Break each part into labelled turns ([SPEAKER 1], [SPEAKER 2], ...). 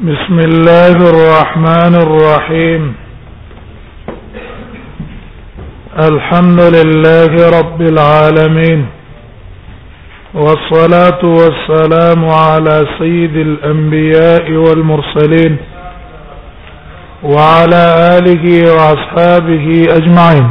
[SPEAKER 1] بسم الله الرحمن الرحيم الحمد لله رب العالمين والصلاه والسلام على سيد الانبياء والمرسلين وعلى اله واصحابه اجمعين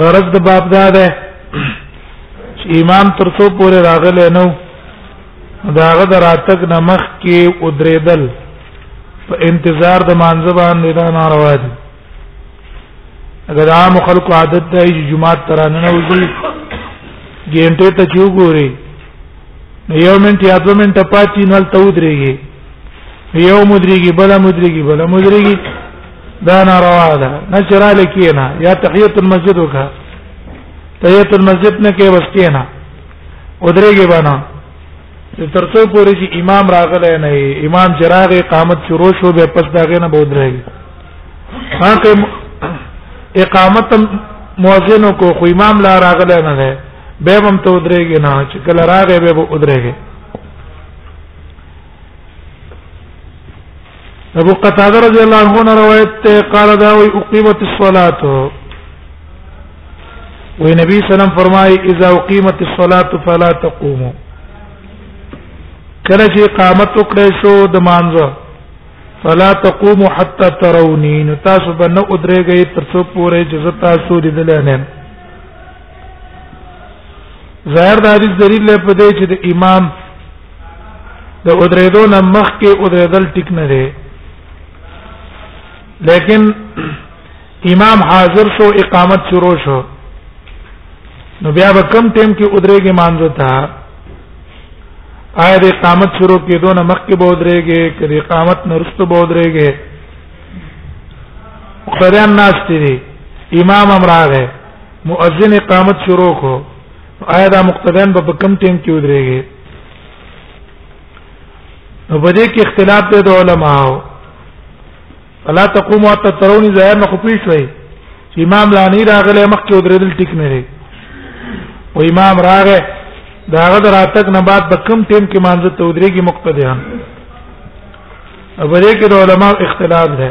[SPEAKER 1] غرض د باب دا ده چې امام تر څو پورې راغلی نو داغه دراتک نمخ کې ودرېدل په انتظار د مانځه باندې دا ناروا دي اگر عام خلکو عادت دی چې جمعه ترانه نه وځي ګینټه ته چوغوري یو منټ یا دو منټ پاتې نل ته ودرېږي یو مدريږي بل مدريږي بل مدريږي دا ناروا ده نه چرا لکینا یا تحیت المسجد وکا تحیت المسجد نه کې بس کینا ودرېږي باندې ترڅو پورې چې امام راغلی نه امام چراغ اقامت شروع شو به پس داګه نه بود رہی هغه اقامت مؤذن کو خو امام لا راغلی نه ده به هم ته ودرېږي نه چې کله راغی به ودرېږي ابو قتاده رضی الله عنه نه روایت ته قال دا وی اقیمت الصلاه و نبی سلام فرمای اذا اقیمت الصلاه فلا تقوموا کله چې اقامت وکړې شو د مانځه فلا تقوموا حتى تروني نو تاسو باندې ودرېږئ تر څو پورې چې تاسو دې دلانه ظاهر د حدیث دلیل له پدې چې د امام د ادریدو نه مخ کې ادریدل ټیک نه دی لیکن امام حاضر شو اقامت شروع شو نو بیا به کم ټیم کې ادریږي مانځو ته آیا د اقامت شروع کېدو نه مخکې به ودرېږي که د اقامت نه وروسته به ودرېږي مقتدیان ناست دي امام هم راغی مؤذن اقامت شروع کو آیا دا مقتدیان په کم ټیم کې ودرېږي نو په دې کې اختلاف دی د علماو الا تقوموا حتى تروني ظاهر نه خپې شوي چې امام لا نه راغله مخکې ودرېدل ټیک نه لري او امام راغه دا هغه راتک نه بعد په کم ټیم کې مانځه ته ودرېږي مقتدیان په دې کې د علماو اختلاف دی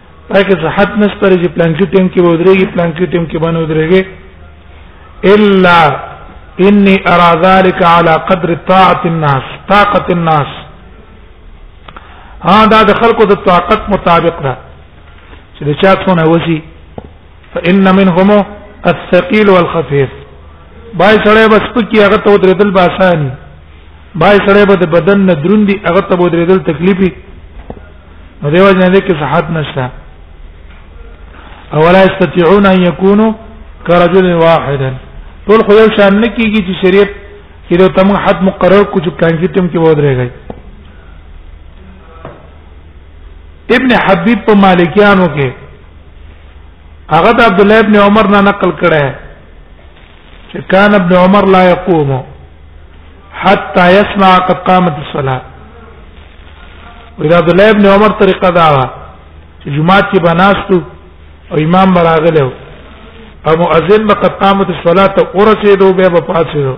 [SPEAKER 1] پاکه صحت نشته چې پلان کې ټیم کې ودرېږي پلان کې ټیم کې باندې ودرېږي الا اني ارى ذلك على قدر طاعه الناس طاقه الناس ها دا د خلکو د طاقت مطابق ده چې چا څونه وسی فإن منهم الثقيل والخفيف بای سره بس پکی هغه ته درېدل باسانی بای سره به د بدن نه دروندي هغه ته درېدل تکلیفي نو دیو جن دې کې صحت نشته اولا استطيعون ان يكونوا كرجل واحد ټول خو یو شان نه کیږي چې شریعت کې د تم حد مقرر کو چې کانګي تم کې ودرېږي ابن حبیب په مالکیانو کې هغه د عبد الله ابن عمر نه نقل کړه چې کان ابن عمر لا يقوم حتى يسمع قد قامت الصلاه واذا عبد الله ابن عمر طریقه دا چې جمعه کې بناستو او امام براغله او مؤذن به قد قامت الصلاه ورسېدو به په پاتې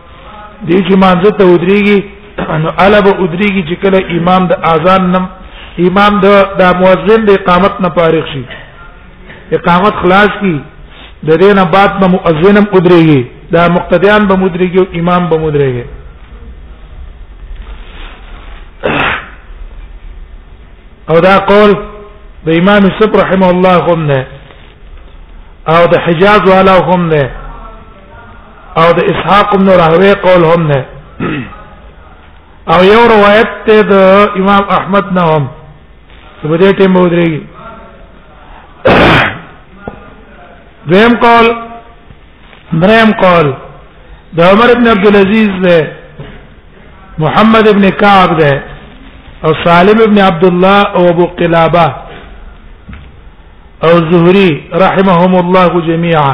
[SPEAKER 1] دی چې مانځه ته ودرېږي نو الا به ودرېږي چې کله امام د اذان نم امام د د مؤذن د اقامت نه فارغ شي اقامت خلاص کی د دې نه بعد به مؤذنم ودرېږي دا مقتدیان به مدرېږي او امام به مدرېږي او دا قول د امام صبر رحمه الله هم نه او د حجاز والا هم نه او د اسحاق بن راهوی قول هم نه او یو روایت ته د امام احمد نه هم په دې ټیم ودرېږي دویم قول دریم قول د عمر ابن عبد العزيز ده محمد ابن كعب ده او سالم ابن عبد الله او ابو قلابه او زهري رحمهم الله جميعا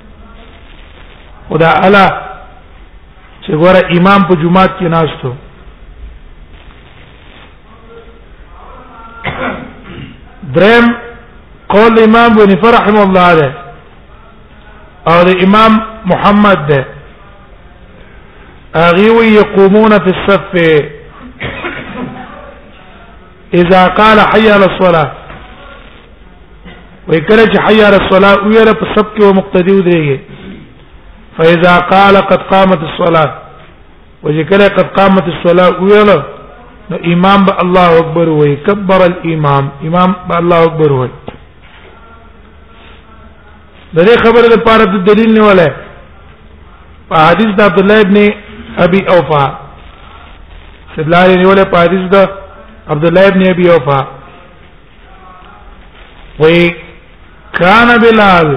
[SPEAKER 1] خدا الا چې ګوره امام په جمعات کې ناشته درم قول امام بن فرحم الله عليه او امام محمد ده اغيوي يقومون في الصف اذا قال حي على الصلاه وکړه چې حي على الصلاه ویره په سب کې مقتدی ودرېږي فاذا قال قد قامت الصلاه وذكر قد قامت الصلاه ویره نو امام به الله اکبر وای کبر الامام امام به الله اکبر وای د دې خبره لپاره د دلیل نه ولا په حدیث د عبد الله ابن ابي اوفا استدلال نه ولا په حدیث د عبد الله ابن ابي اوفا وي كان بلال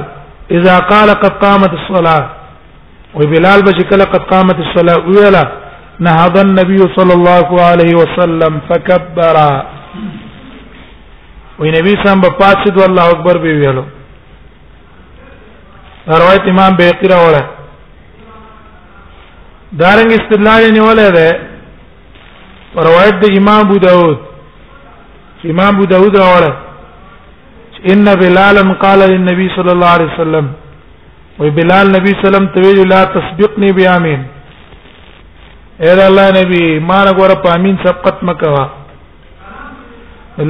[SPEAKER 1] اذا قال قد قامت الصلاه وی بلال بچ کله قد قامت الصلاه ویلا نهض النبي صلى الله عليه وسلم فكبر وی نبی سم په پاتید والله اکبر به ویلو روایت امام بیقی راوړه دارنګ استدلال نه ولا ده روایت د امام ابو داود امام ابو داود راوړه ان بلالا قال للنبي صلى الله عليه وسلم وی بلال نبی سلام ته ویل لا تسبقني بیامین اے الله نبی ما نه غره پامین سبقت مکوا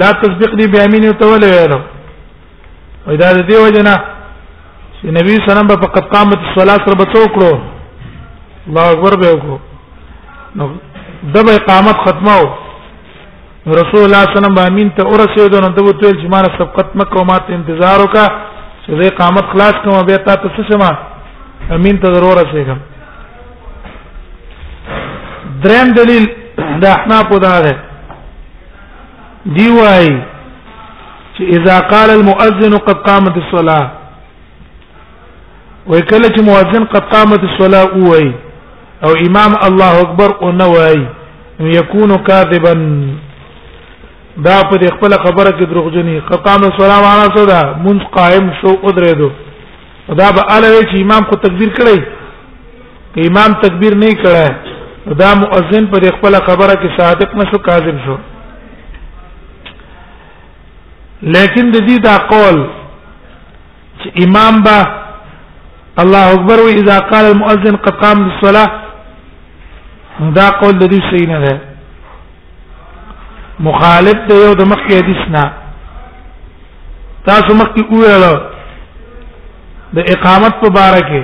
[SPEAKER 1] لا تسبقني بیامین ته ول ویلو وی دا دې وجنه چې نبی سلام په قد قامت الصلاه سره بچو کړو الله اکبر به وکړو نو دبه اقامت ختمه رسول الله صلی الله علیه وسلم امین ته ورسېد نو ته وتل چې مار سبقت مکه او ما ته انتظار وکا چې زه قامت خلاص کوم بیا تا ته څه شمه امین ته ضرور رسېږم دریم دلیل د احناف دا ده دی وای چې اذا قال المؤذن قد قامت الصلاه وکله چې مؤذن قد قامت الصلاه وای او امام الله اکبر او نه وای یکون کاذبا دا په خپل خبره کې دروغجنی قام الصلاه معنا څه ده منځ قائم شو او درېدو دا به الوی چې امام خو تکبیر کړی که امام تکبیر نه کړی دا مؤذن په خپل خبره کې صادق نشو کاذب شو لیکن د دې دا قول چې امام با الله اکبر وی اذا قال المؤذن قد قام للصلاه دا قول د دې سینه ده مخالف دی یو د مخکې حدیث نه تاسو مخکې وویل د اقامت په باره کې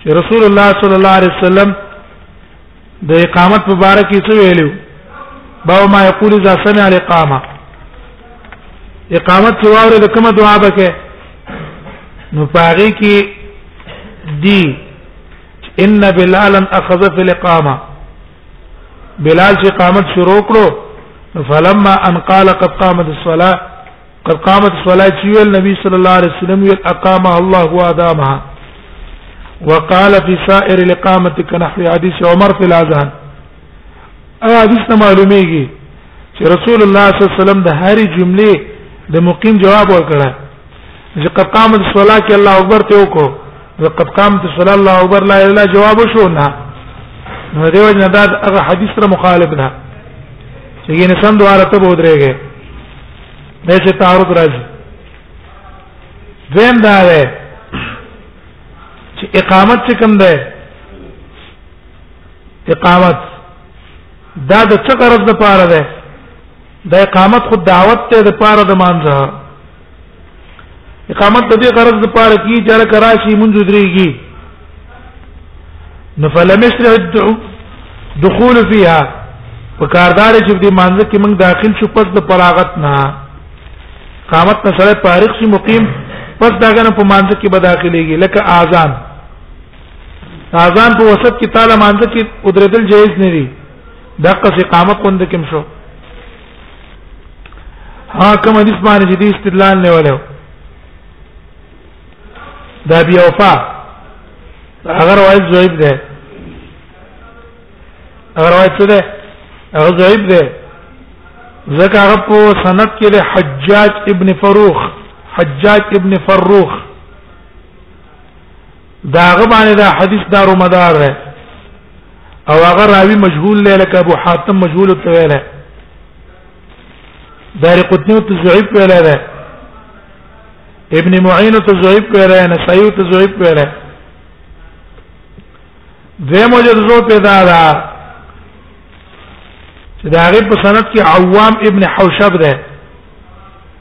[SPEAKER 1] چې رسول الله صلی الله علیه وسلم د اقامت په باره کې څه ویلو باو ما یقول اذا سمع الاقامه اقامت چې واورې د کومه دعا بکې نو پاره کې دی ان بلالا اخذ في الاقامه بلال چې قامت شروع کړو فلما ان قال قد قامت الصلاه قد قامت الصلاه چې ویل نبی صلی الله علیه وسلم ویل اقامه الله وادامها وقال في سائر الاقامه كنحو حديث عمر في الاذان هغه حدیث نه معلومیږي چې رسول الله صلی الله علیه وسلم د هرې جملې د مقیم جواب ورکړه چې قد قامت الصلاه کې الله اکبر ته وکړو قد قامت الصلاه الله اکبر لا اله الا جواب شو نه نو دیو جنا دا هغه حدیث سره مخالف ده چې یې نه سم دواره ته بودريږي به چې تعارض راځي دویم دا ده چې اقامت چې کوم ده اقامت دا د څه غرض لپاره ده د اقامت خود دعوت ته د پاره د مانځه اقامت د دې غرض لپاره کی چې را کراشي منځ دريږي نو فلم يشرع دخول فيها فکاردار چې دې مانځ کې موږ داخل شو پس د فراغت نه قامت نه سره فارغ شي مقیم پس داګه نه په مانځ کې به داخليږي لکه اذان اذان په وسط کې تعالی مانځ کې قدرتل جایز نه دي دغه اقامت کوند کوم شو ها کوم حدیث باندې چې دې استدلال نه ولې دا بیا وفا هغه روایت ضعیف ده هغه روایت څه ده هغه ضعیف ده ځکه هغه په سند کې له حجاج ابن فروخ حجاج ابن فروخ دا هغه باندې دا حدیث دارو مدار ده او هغه راوی مجهول له لکه ابو حاتم مجهول ته ویل دار قطنی ته ضعیف ویل ده ابن معین ته ضعیف ویل نه سیو ته ضعیف ویل دوی موجود زو پیدا ده چې دا غیب په سند کې عوام ابن حوشب ده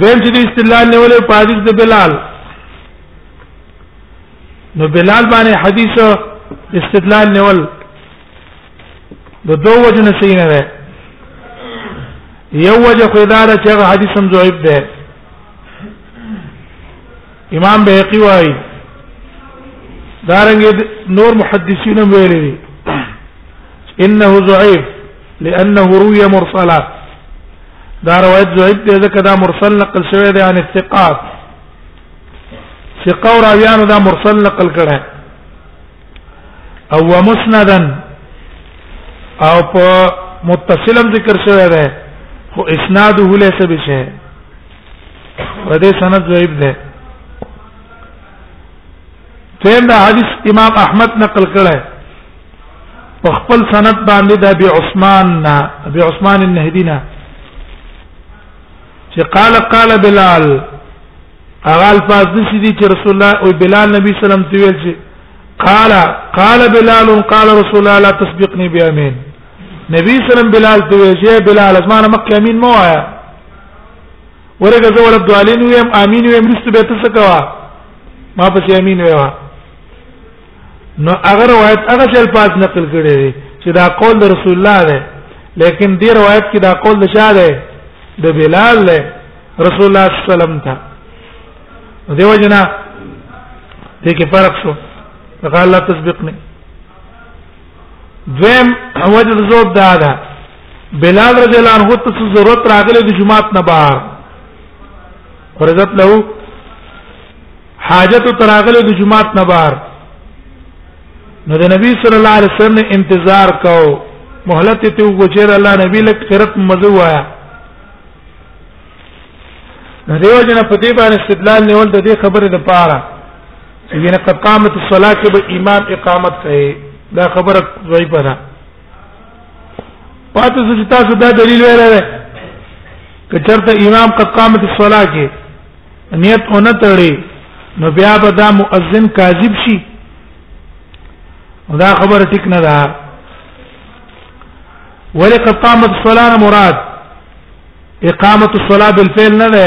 [SPEAKER 1] دیم چې استدلال نه ولې په حدیث د بلال نو بلال باندې حدیث استدلال نه ول د دوه وجه نه صحیح نه ده یو وجه خو دا ده چې حدیث هم ضعیف ده امام بهقي وايي دارنګ نور محدثین ویلي انه ضعیف لانه روي مرسلا دا روایت ضعیف دی ځکه دا مرسل نقل شوی دی عن الثقات ثقه او راویانو دا مرسل نقل کړه او مسندا او په متصلم ذکر شوی دی خو اسناده ليس بشيء په دې سند ضعیف دی تیم دا حدیث امام احمد نقل کړه په خپل سند باندې د ابي عثمان نا ابي عثمان النهدينا چې قال قال بلال هغه الفاظ دي چې رسول الله او بلال نبی صلی الله علیه وسلم ته ویل چې قال قال بلال قال رسول الله لا تسبقني بامين نبی صلی الله علیه وسلم بلال ته ویل چې بلال اسمانه مکه امین مو آیا ورګه زه ولد دوالین ویم امین ویم رسته به تاسو کوا ما پس امین ویوا نو هغه روایت هغه چې الفاظ نقل کړي دي چې دا قول د رسول الله دی لیکن دې روایت کې دا قول د شاه دی د بلال دی رسول الله صلی الله علیه وسلم ته دیو جنا دې کې فرق شو قال لا تسبقني دویم وجه زوب دا ده بلال رضی الله عنه ته ضرورت راغله د جمعات نه بار فرضت له حاجت تراغله د جمعات نه بار نو د نبی صلی الله علیه وسلم نه انتظار کو مهلت ته وګچیر الله نبی لک قرت مزو وایا نو دیو جن په دې باندې استدلال نیول د دې خبره د پاره چې ینه قد قامت الصلاه کې به امام اقامت کوي دا خبره ځای په ده پاتې چې تاسو دا دلیل ویل کچرته امام قد قامت الصلاه کې نیت اونه تړي نو بیا به دا مؤذن کاذب شي دا خبره ټیک نه ده ولقد قامت الصلاه مراد اقامه الصلاه بالفعل نه ده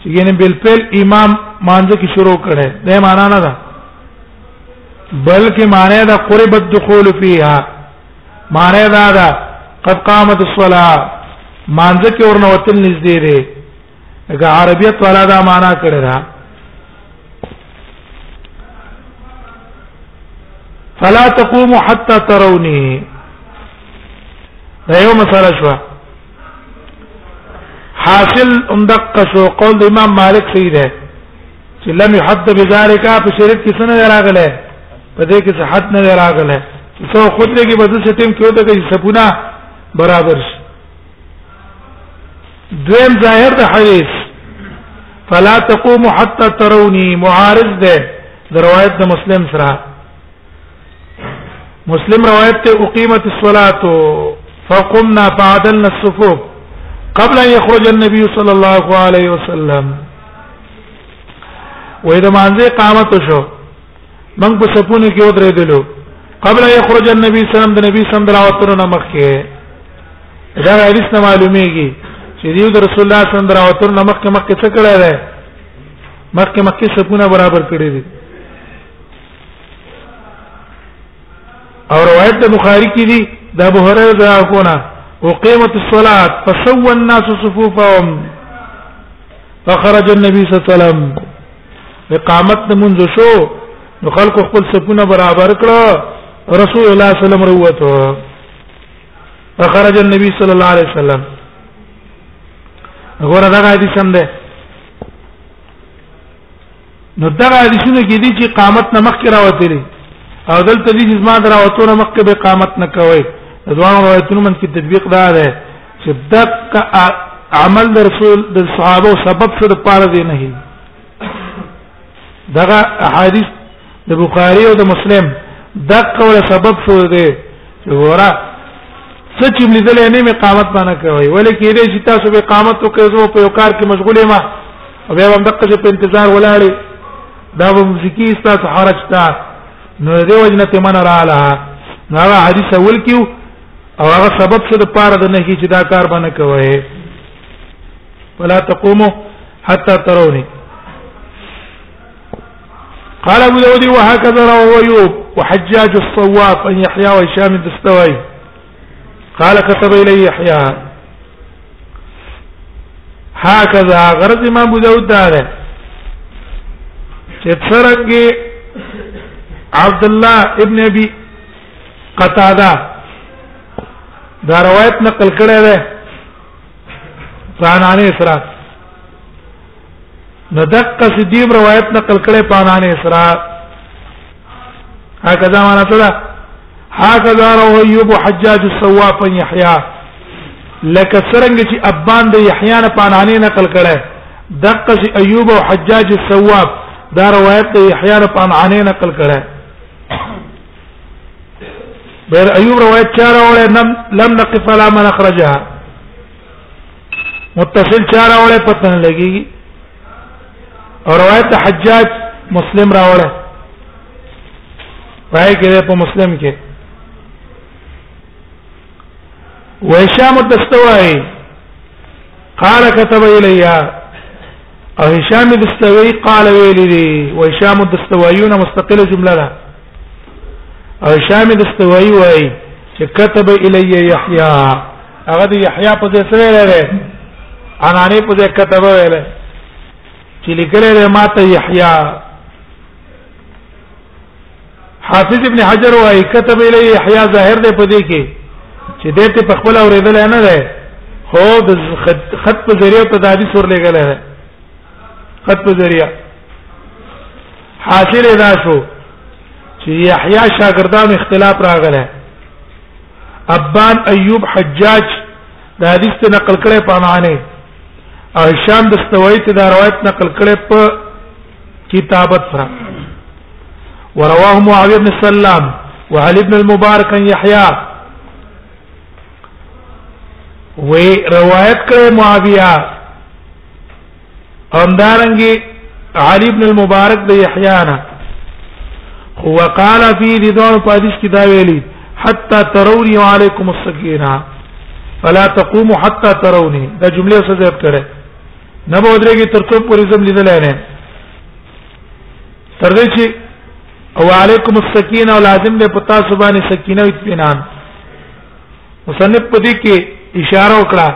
[SPEAKER 1] چې ګینه بالفعل امام مانځ کی شروع کړي دا معنا نه ده بلکې معنی دا قرب الدخول فيها معنی دا ده قد قامت الصلاه مانځ کې ورنوتل نږدې ده دا عربیت والا دا معنا کړی دا فلا تقوموا حتى تروني دا یو مسله شو حاصل اندق شو قول امام مالک صحیح ده چې لم يحد بذلك په شریعت کې څه نه راغله په دې کې څه حد نه راغله څو خود دې کې بده سټیم کې وته کې سپونه برابر شي دویم ظاهر د حدیث فلا تقوم حتى تروني معارض ده د روایت د مسلم سره مسلم روایت ته اقیمت الصلاه فقمنا فعدلنا الصفوف قبل ان يخرج النبي صلى الله عليه وسلم واذا ما انزه قامت شو من په سپونه کې ودرېدلو قبل يخرج النبي صلی الله علیه وسلم د نبی صلی الله علیه وسلم نه مخکې دا حدیث نه معلومیږي چې دیو د رسول الله صلی الله علیه وسلم نه مخکې مخکې څه کړی دی مخکې مخکې سپونه برابر کړی دی او روایت د بخاری کې دی د ابو هريره دا کونا وقيمت الصلاه فسوى الناس صفوفهم فخرج النبي صلى الله عليه وسلم اقامت منځ شو نو خلق خپل سپونه برابر کړه رسول الله صلی الله علیه وسلم وروته فخرج النبي صلی الله علیه وسلم غره دا حدیث هم ده نو دا حدیثونه کې دي چې قامت نه مخکې راوتلي او دلته دي چې ما دراوتونه مخکې به قامت نه کوي دوه روایتونو من کې تطبیق دا ده چې دقه عمل د رسول د صحابه سبب څه د پاره دی نه هي دغه احادیث د بخاری او د مسلم دقه ولا سبب څه دی ورا څه چې لیدل نه می قامت باندې کوي ولې کې دې چې تاسو به قامت وکړئ زه په یو کار کې مشغوله ما او بیا هم دقه په انتظار ولاړې دا به مزکی تاسو حرج تا نو دې وجنه ته من رااله نو هغه حدیث اول کیو او هغه سبب څه د پاره د نهي چې دا کار باندې کوي ولا تقوموا حتى تروني قال ابو داود وهكذا رواه ايوب وحجاج الصواف ان يحيى وهشام الدستوائي قال كتب الي يحيى هكذا غرض ما ابو داود دا ده چې څرنګه عبد الله ابن ابي قتاده دا روایت نقل کړی دی پرانانه اسرا نو دقه سدیم روایت نقل کړی پرانانه اسرا هکذا معنا څه ده هکذا رواه ایوب حجاج السواف یحیی لکه څنګه چې ابان د یحیی نه پرانانه نقل کړی دقه سی ایوب او حجاج السواف دا روایت د یحیی نه پرانانه نقل کړی بیر ایوب روایت چار اوله لم لم نقف على من اخرجها متصل چار اوله پتن لګي او روایت حجاج مسلم راوړه پای کې په مسلم کې وهشام الدستوائي قال كتب الي او هشام الدستوائي قال ویلي وهشام الدستوائيون مستقله جمله ده او شام دستوي وای چې كتب الي يحيى هغه د يحيى په ځای سره لري انا نه په ځای كتب ویل چې لیکل لري ما ته يحيى حافظ ابن حجر وای كتب الي يحيى ظاهر دی په دې کې چې دې ته په خپل اوریدل نه ده خو د خط په ذریعہ ته د حدیث ورلګل نه خط ذریعہ حاصل دا شو چې یحیی شاګردان اختلاف راغله ابان ایوب حجاج دا حدیث ته نقل کړي په معنی او هشام د استوایت دا روایت نقل کړي په کتابت سره ورواه معاويه بن سلام وعلي بن المبارك عن يحيى و روایت کړي معاويه همدارنګي علي ابن المبارک د یحیانا هو قال فی دې دوه په حدیث کې دا ویلي حتا ترونی علیکم السکینه فلا تقوموا حتا ترونی دا جمله څه ځای کړه نه به ودرېږي تر څو پورې زم لیدل نه تر دې چې او علیکم السکینه او لازم دې پتا سبحانه سکینه او اطمینان مصنف پدې کې اشاره وکړه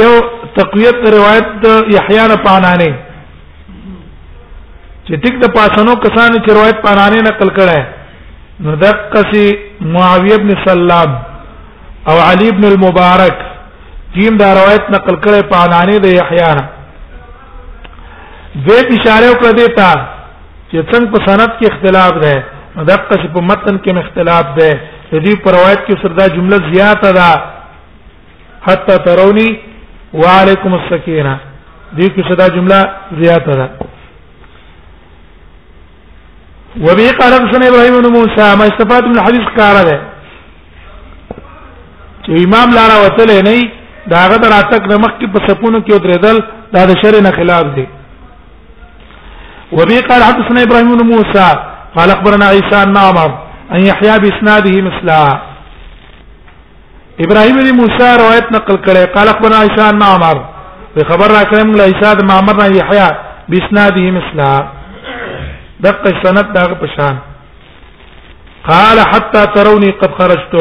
[SPEAKER 1] یو تقویت روایت د یحیی نه پانانه چې ټیک د پاسنو کسانو چې روایت پانانه نقل کړه نو دقسی معاویه ابن سلام او علی ابن المبارک جیم دا روایت نقل کړه پانانه د یحیی نه دې اشاره وکړه دیتا چې څنګه په سند کې اختلاف ده دقه چې په متن کې اختلاف ده د دې پر روایت کې سردا جمله زیاته ده حتا ترونی وعلیکم السکینه دې کې صدا جمله زیاته ده وبي قال حدثنا ابراهيم بن موسى ما استفاد من الحديث قال ده چې امام لاره وتل نه داغه دراتک د مخ کې په سپونو کې درېدل دا د شرع نه خلاف دی وبي قال حدثنا ابراهيم بن موسى قال اخبرنا عيسى عن معمر ان يحيى باسناده مثلها ابراهيم بن موسى روایت نقل کړي قال اخبرنا عيسى بن عمر په خبر راکړم له عيسى بن عمر نه يحيى باسناده مثلا دغه سند دغه پشان قال حتى تروني قد خرجت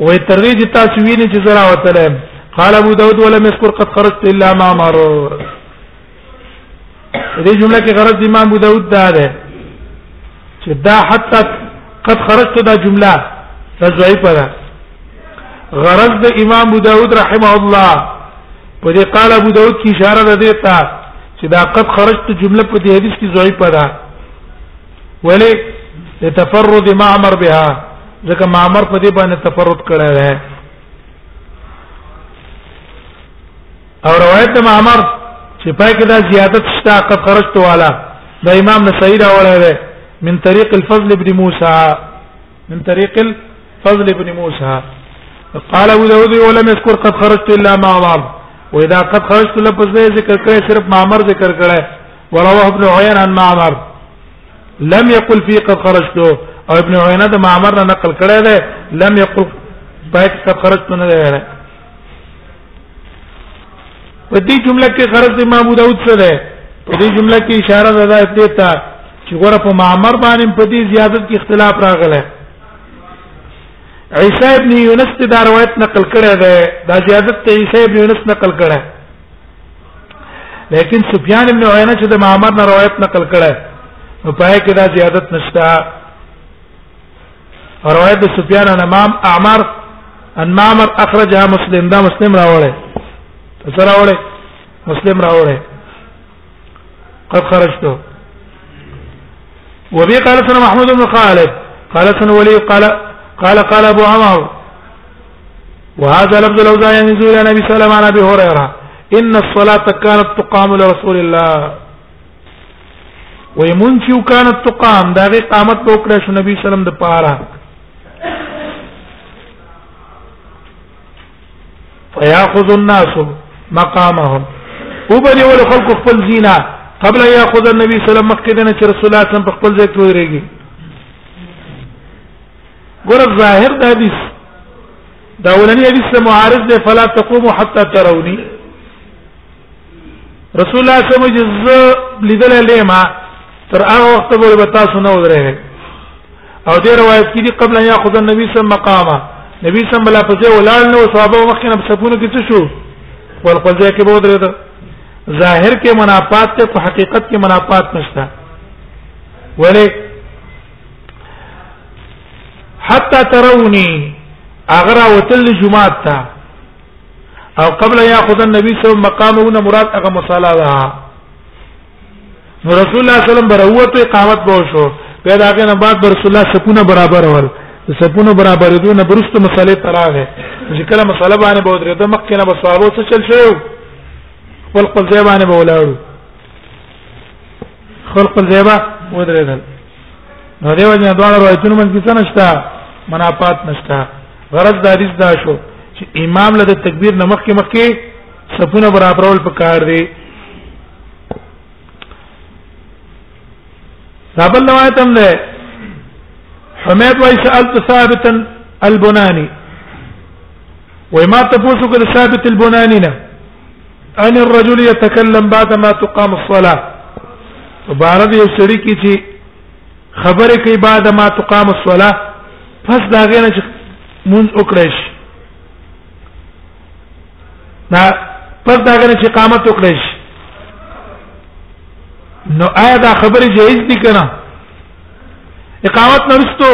[SPEAKER 1] ويتريج تاسو ویني چې زرا وتلم قال ابو داود ولم يذكر قد خرجت الا ما مر دې جمله کې غرض امام ابو داود دا ده چې دا حتی قد خرجت دا جمله دا ضعیفه ده غرض د امام ابو داود رحمه الله په دې قال ابو داود کی اشاره ده دیتا چې دا قد خرجت جمله په دې حدیث کې ضعیفه ده ولی لتفرد معمر بها ځکه معمر په دې باندې تفرد کړی دی او روایت معمر چې پای کې دا زیادت شته قد خرجت والا دا امام نسائی راوړی دی من طريق الفضل ابن موسى من طريق الفضل ابن موسى قال ابو داود ولم يذكر قد خرجت الا مع عمر واذا قد خرجت لفظ دې ذکر کړی صرف معمر ذکر کړی ورواه ابن عيان عن معمر لم يقل في قد خرجت او ابن عيان د معمر نه نقل کړی دی لم يقل پاک قد خرجت نه دی په دې جمله کې غرض امام ابو داود څه ده په دې جمله کې اشاره ده دې ته چې ګوره په معمر باندې په دې زیادت کې اختلاف راغلی عیسی ابن یونس ته دا روایت نقل کړی دی دا زیادت ته عیسی ابن یونس نقل کړی لیکن سفیان ابن عینه چې د معمر نه روایت نقل کړی نو پای کې دا زیادت نشته روایت د سفیان عن امام اعمر ان معمر اخرجها مسلم دا مسلم راوړی څه راوړی مسلم راوړی قد خرجته وبي قال سنة محمود بن خالد قال سنة ولي قال قال قال ابو عمر وهذا لفظ الاوزاعي ينزل الى النبي صلى الله عليه وسلم عن ابي هريره ان الصلاه كانت تقام لرسول الله وي مون چې وکانت تقام دا غي قامت په وکړه شو نبی سلام د پاره فياخذ الناس مقامهم وبني ول خلق خپل زینا قبل ياخذ النبي صلى الله عليه وسلم مخکې دنه چې رسول الله صم په خپل ځای کې ورېږي ګور ظاهر د حدیث دا ولنی حدیث معارض دی فلا تقوموا حتى تروني رسول الله صلی الله علیه وسلم لیدل لیما تر هغه وخت پورې به تاسو نه ودرې او دې روایت کې دي قبل ان ياخذ النبي صلی الله علیه وسلم مقامه نبی صلی الله علیه وسلم ولال نو صحابه مخکنه په سپونه کې څه شو ول خپل ځای کې بودره ده ظاهر کې منافات ته په حقیقت کې منافات نشته ولی حتا ترونی اگر وتل جمعه ته او قبل ياخذ النبي صلى الله عليه وسلم مقامه مراد هغه مصالحه ده نو رسول الله صلی الله علیه وسلم بروت اقامت به شو په داګه نه بعد رسول الله سپونه برابر ول سپونه برابر دونه برست مسالې تراغه چې کله مساله باندې به درته مخکې نه بسوالو څه چل شو ول قضیه باندې به ولاړو خلق الزیبا ودرېدل نو دی وجه دوه روایتونو من کې څه نشتا منافات نشتا غرض د حدیث دا شو چې امام له تکبیر نه مخکې مخکې صفونه برابرول پکار دي دابل روایت هم ده حمید وای سالت ثابتا البناني وما تفوسك ثابت البناني نه ان الرجل يتكلم بعد ما تقام الصلاه عبارت یو سړی کی چې خبره کوي بعد ما تقام الصلاه پس دا غنه چې مونږ وکړی شي دا پس دا غنه چې قامت وکړی شي نو آیا دا خبره جایز دي کنه اقامت نرستو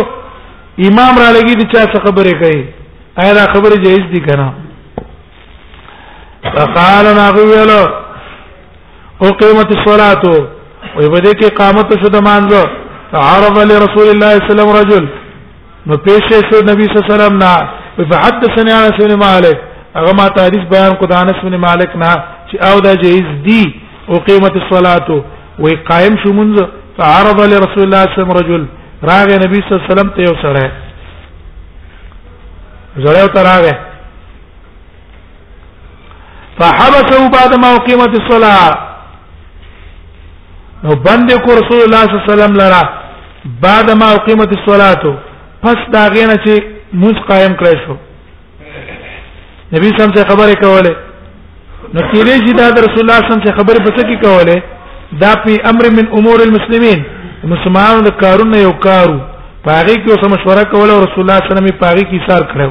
[SPEAKER 1] امام را لګي دي چې څه خبره کوي آیا دا خبره جایز دي کنه فقال ناغویل او قیمت الصلاه وي بده کې قامت شو د مانځه عرض لرسول الله صلی الله علیه وسلم رجل نو پیش شو نبی صلی الله علیه وسلم نه فحدثني عن سن مالک هغه ما تحدیث بیان کو د انس بن مالک نه چې او دا جهیز دی او قیمت الصلاه وي قائم شو منځ فعرض لرسول الله صلی الله علیه وسلم رجل راغ نبی صلی الله علیه وسلم ته یو سره زړیو تراغه فحبسه بعد ما اقيمت الصلاه نو بند کو رسول الله صلی الله علیه وسلم لرا بعد ما اقيمت الصلاه پس دا غینه چې موږ قائم کړی شو نبی سم څه خبره کوله نو کېږي چې دا رسول الله سم څه خبره پڅ کی کوله دا په امر من امور المسلمین مسلمانانو د کارونه یو کارو پاغي کې اوس مشوره کوله رسول الله صلی الله علیه وسلم پاغي کې ایثار کړو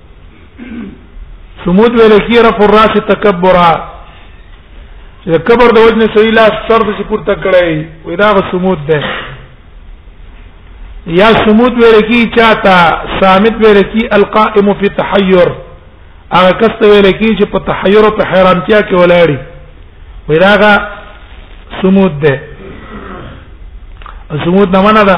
[SPEAKER 1] سمود ویل کی رفع الراس تکبرا چې کبر د وجنه صحیح لاس سر د سپور تک کړی وې دا سمود ده یا سمود ویل کی چاته سامت ویل کی القائم فی تحیر هغه کس ته ویل کی چې په تحیر او په حیرانتیا کې ولاړی وې دا سمود ده سمود نه معنا ده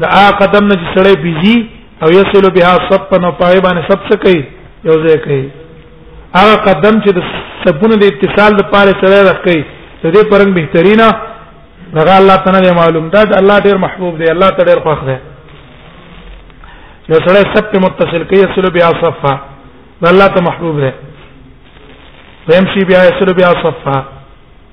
[SPEAKER 1] د ا قدم نه سړی بيزي او يصل بها صفا نو پای باندې سب څه کوي یو ځای کوي هغه قدم چې د سبونه د اتصال د پاره سره راکړي د دې پرنګ بهترینه هغه الله تعالی معلوم ده الله ډیر محبوب دی الله تعالی ډیر خوښ دی یو سره سب په متصل کوي يصل بها صفا الله ته محبوب دی ويمشي بها يصل بها صفا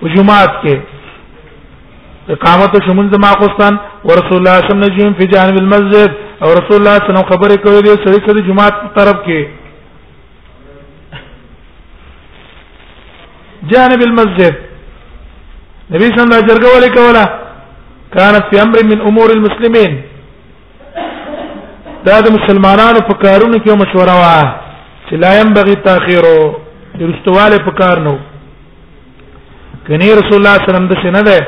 [SPEAKER 1] په جمعات کې اقامت شمول زما قسطن ورسول الله صلی الله علیه وسلم فی جانب المسجد او رسول الله صلی الله علیه وسلم خبرې کوي د سړي سره جمعات طرف کې جانب المسجد نبی صلی الله علیه وسلم جرګه ولې کوله كانت في امر من امور المسلمين دا د مسلمانانو په کارونو کې مشوره وا چې لا يم بغي تاخيرو درستواله په کار نو کني رسول الله صلی الله علیه وسلم د شنه ده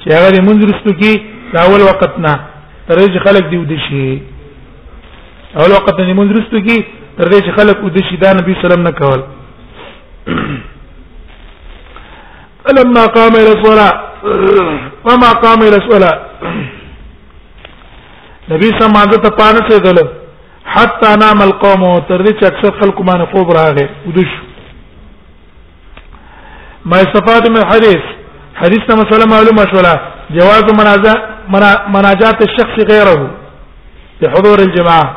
[SPEAKER 1] چې هغه د منځ رستو کې دا اول وخت نه تر دې خلک دی ودی شي اول وخت نه منځ رستو کې تر دې خلک ودی شي دا نبی صلی الله علیه وسلم نه کول فلما قام الى الصلاه وما قام الى الصلاه نبی صلی الله علیه وسلم ته پانه کېدل حتا نام القوم تر دې چې اکثر خلکو باندې خوب راغی ودش ما استفاد من الحديث حديث ته مسله معلومه شولا جواز مناجات مناجات الشخص غيره بحضور الجماعه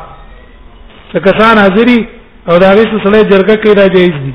[SPEAKER 1] فكسان حاضري او دا غي سره جرګه کې را جایز دي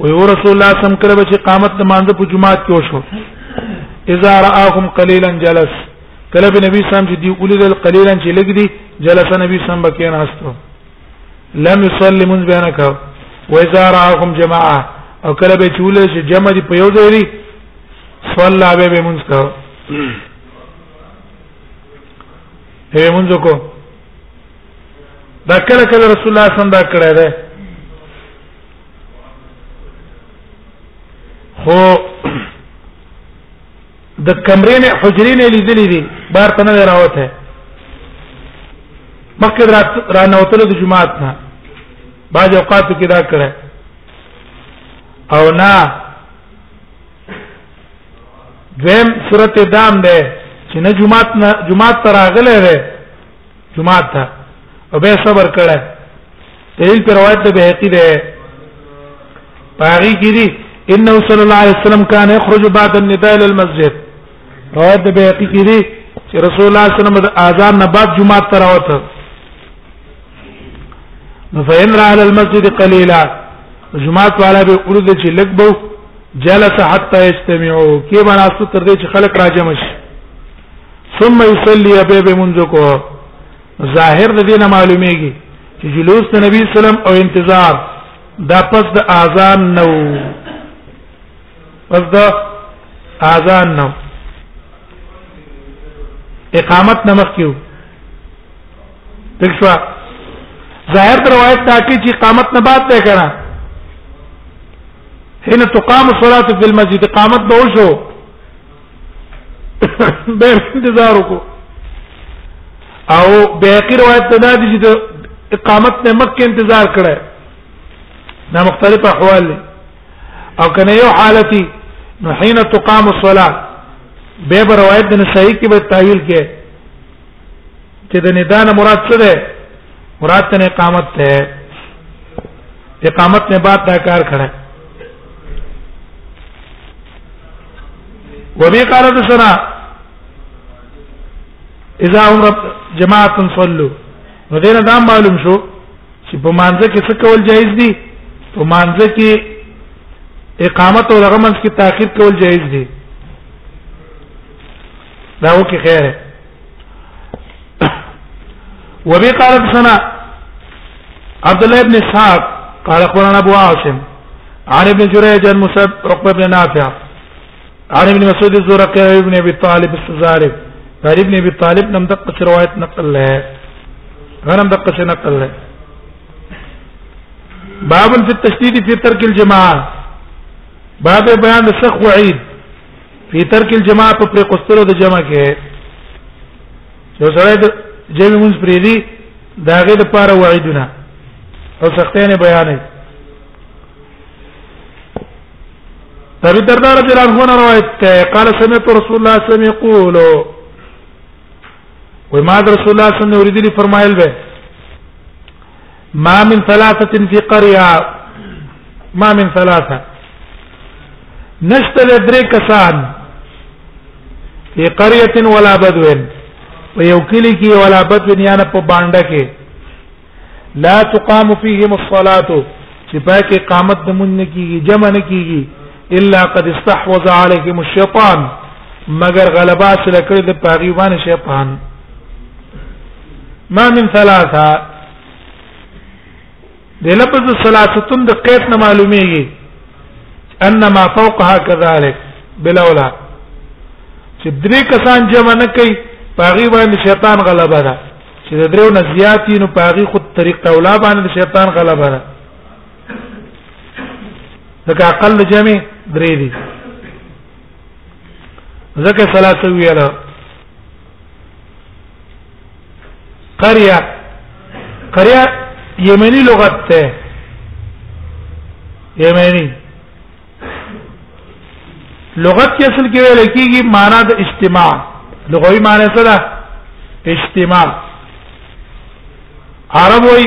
[SPEAKER 1] وي ورسول الله سم کړه چې قامت د مانځ په جمعات کې وشو اذا راهم قليلا جلس کله به نبی سم چې دی ولید قليلا چې لګ دی جلس نبی سم بکین هستو لم يصلي من بينك واذا راهم جماعه او کله به چې ولید چې جمع دی په یو ځای دی صلى به به منځ کو هي منځ کو دا کله کله رسول الله سم دا کړه ده خو د کمرې نه حجرې نه لیدلې دي بار ته نه راوته مخکې را نه وتل د جمعات نه باج اوقات کې دا کړه او نه دویم صورت دام ده چې نه جمعات نه جمعات تراغله ده جمعات ته او به صبر کړه دلیل پر روایت د بهقی ده پاری کیری انه صلی الله علیه وسلم کان یخرج بعد النداء الى المسجد روایت د بهقی کیری چې رسول الله صلی الله علیه وسلم د اذان نه بعد جمعه تر راوته نو فین را علی المسجد قلیلا جمعه والا به ورده چې لګبو جلس حتى يجتمعوا کې باندې تر دې چې خلک راجم شي ثم يصلي به به منځ کو ظاهر د دینه معلومیږي چې جلوس د نبی سلام او انتظار دا پس د اذان نو پس د اذان نو اقامت نمخ کیو دښوا ظاهر د روایت تاکي چې اقامت نه بعد ده کنه حين تقام الصلاه في المسجد اقامت به وشو به انتظار وکړو او به اخر روایت ته دا دي چې اقامت نه مکه انتظار کړه دا مختلف احوال لي او کنه یو حالتي نو حين تقام الصلاه به روایت د نسائی کې به تعویل کې چې د ندا نه مراد څه ده مراد ته اقامت ده اقامت نه بعد دا کار کړه وبي قال حدثنا اذا هم رب جماعه صلوا نو دینه دا معلوم شو چې په مانځ کې څه کول جایز دي په مانځ کې اقامت او رغمنس کې تاخير کول جایز دي دا و کې خیره وبي قال حدثنا عبد الله بن اسحاق قال اخبرنا ابو عاصم عن ابن جريج المصب عقبه بن نافع عن ابن مسعود الزرقي ابن ابي طالب السزاري قال ابن ابي طالب نم دقه روایت نقل له غنم دقه نقل له باب في التشديد في ترك الجماعه باب بیان سخ وعید په ترک الجماع په پر قستلو د جمع کې یو سره د جمع مونږ پرې دي دا غي د پاره وعیدونه او سختانه بیانې ابي الدرداء رضي الله عنه روایت ته قال سمعت رسول الله صلى الله عليه وسلم يقول وما رسول الله صلى الله عليه وسلم يريد لي فرمایل به ما من ثلاثه في قريه ما من ثلاثه نشتل درې کسان په قريه ولا بدوين په یو کلی کې ولا بدوين یا نه په باندې کې لا تقام فيهم الصلاه چې پاکه قامت د مونږ نه کیږي جمع نه کیږي الا قد استحوذ عليهم الشيطان مگر غلبه حاصل کړی د پاغي باندې شیطان ما من ثلاثه د لفظ ثلاثتون د قیف نه معلومیږي ان ما فوقها كذلك بلولا چې درې کسان جمع نه کوي پاغي باندې شیطان غلبه ده چې درو نه زیاتی نو پاغي خود طریق اولا باندې شیطان غلبه ده ځکه اقل جمع درې دي ځکه ثلاثه ویلا قريه قريه یمنی لغت ته یمنی لغت کې اصل کې ویل کېږي معنا د استماع لغوي معنی څه ده استماع عرب وایي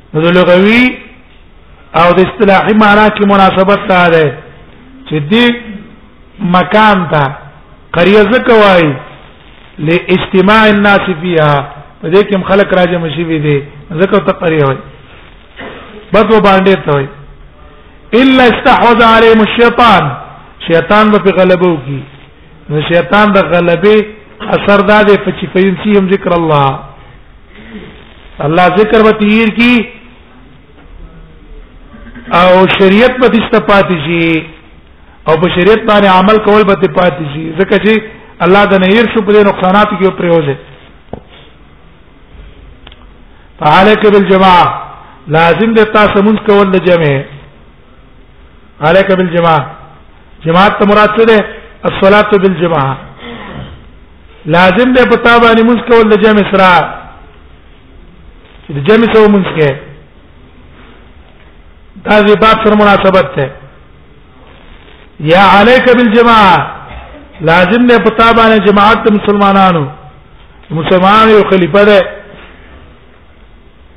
[SPEAKER 1] نو د لغوي او د اصطلاحي معنا کې مناسبت ته ده چې دې مکان ته قريه زکه وای لاجتماع الناس فيها په دې کې خلک راځي مشي وي دي زکه ته قريه وای بدو باندې ته وای الا استحوذ عليهم الشيطان شیطان به غلبو کی نو شیطان د غلبه اثر دا دی په چې فینسی هم ذکر الله الله ذکر به تیر کی او شریعت به استفاده شي او په شریعت باندې عمل کول به پاتې شي ځکه چې الله د نهیر شو په نقصانات کې پریوځي فعليك بالجماعه لازم د تاسو مونږ کول د جمع عليك بالجماعه جماعت ته مراد څه ده الصلاه بالجماعه لازم ده په تابع باندې موږ کول د جمع سره چې د جمع سره موږ کې دا د باب سره مناسبت ده یا عليك بالجماعه لازم ده په تابع باندې جماعت مسلمانانو مسلمان یو خلیفہ ده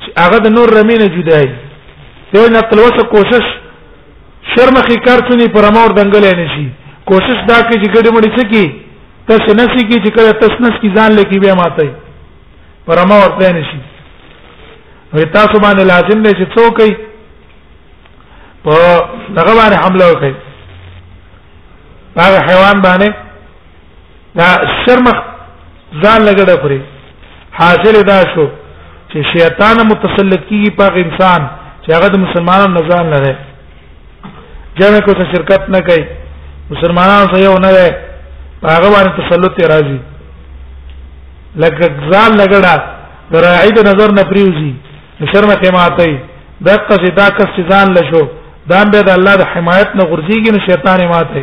[SPEAKER 1] چې هغه د نور رمې نه جدا وي یو نقل وسه کوشش شرم خې کار څنی پر امر دنګل نه شي کوشش دا کې چې ګډې مړې څه کی تس نسی کی چې کله تس نس کی ځان لکی بیا ماته پر امر ته نه شي وي تاسو باندې لازم دی چې څوک یې په هغه باندې حمله وکړي هغه حیوان باندې دا شرمخ ځان لګړه خوري حاصل دا شو چې شیطان متسلط کیږي په انسان چې هغه د مسلمانانو نه ځان لري جمع کو ته شرکت نه کوي مسلمانانو سره یو نه وي هغه باندې تسلط راځي لکه ځان لګړه دراعي د نظر نه پریوزي شرم ته ماتي دغه چې دا کس ځان لشو دا به د الله د حمایت نه غورځيږي نو شیطان ماته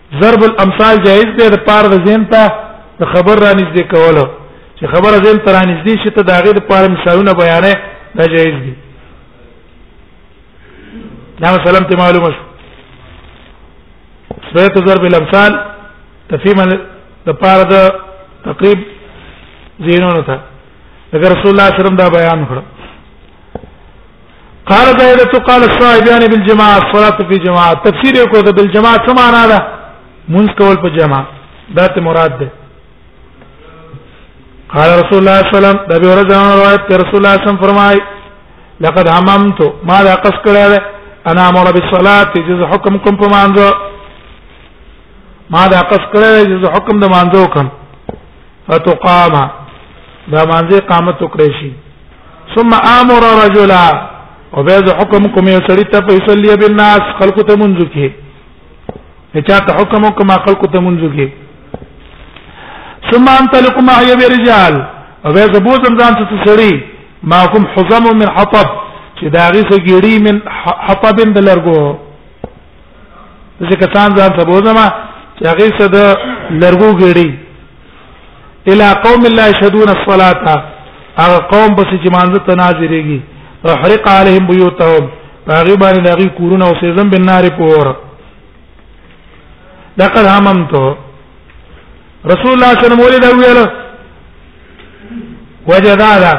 [SPEAKER 1] ضرب الامثال جائز دی د پاره د زین ته د خبر را نږدې کولو چې خبره زین ته را نږدې شي ته د هغې د پاره مثالونه بیانې دا جائز دي دا مثلا ته معلومه شو سویت ضرب الامثال تفهیم د پاره د تقریب زینونو ته اگر رسول الله صلی الله علیه وسلم دا بیان کړو قال زائدة قال الصائبان بالجماعة الصلاة في جماعة تفسیر یې کو د بالجماعة څه معنا ده منځ کول په جماعت دا ته مراد ده قال رسول الله صلى الله عليه وسلم د ابي هريره روایت ته رسول الله صلی الله علیه وسلم فرمای لقد هممت ما لا قص کړه انا امر بالصلاه جز حکم کوم په مانځه ما دا قص کړی چې زه حکم د مانځو کوم فتقام دا مانځي قامت وکړي شي ثم امر رجلا او به زه حکم کوم یو سړی ته فیصلی بالناس خلق ته منځ کې چا ته حکم کوم خلق ته منځ کې ثم انطلق معي برجال او به زه بوزم ځان ته سړی ما کوم حزم من حطب چې دا غي سګيري من حطب د لرګو ځکه تان ځان ته بوزما چې هغه څه د لرګو ګړي الى قوم لا يشهدون الصلاه هغه قوم بس چې مانځ ته ناظرېږي فحرق عليهم بيوتهم هغه باندې دغه کورونه او سيزم بنار پور لقد هممت رسول الله صلی الله علیه وسلم ولې دا ویل وجدادا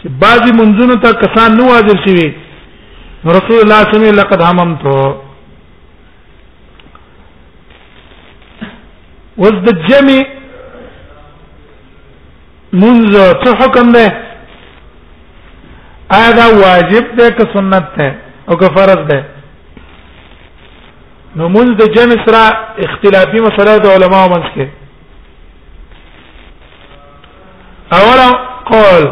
[SPEAKER 1] چې بعضی منځونو ته کسان نو حاضر شي رسول الله صلی الله علیه وسلم لقد هممت وز د جمع منځ څه حکم ده آیا دا واجب ده که سنت ده او که فرض ده نو منځ د جمع سره اختلافي مسله د علماو منځ کې اولا قول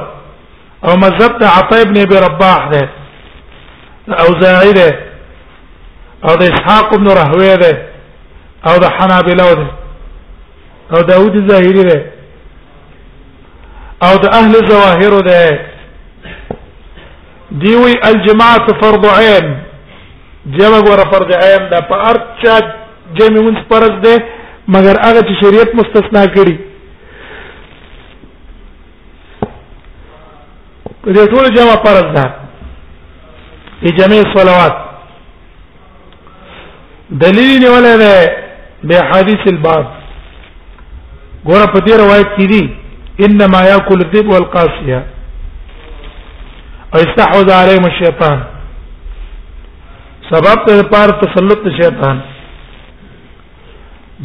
[SPEAKER 1] او مذهب د عطاء ابن ابي رباح ده او زاعي ده او د اسحاق ابن رهويه ده او د حنابلة ده او داوود الظاهري ده او د اهل ظواهر ده دیوی الجماعت فرض عین جمع ور فرض عین دا په ارچا جمع من فرض ده مگر هغه چې شریعت مستثنا کړي دې ټول جمع فرض ده په جمع صلوات دلیل نیولای ده به حدیث الباب ګوره په دې روایت کې دي انما ياكل الذئب والقاسيه او استحوذ عليهم الشيطان سبب ته پار تسلط شیطان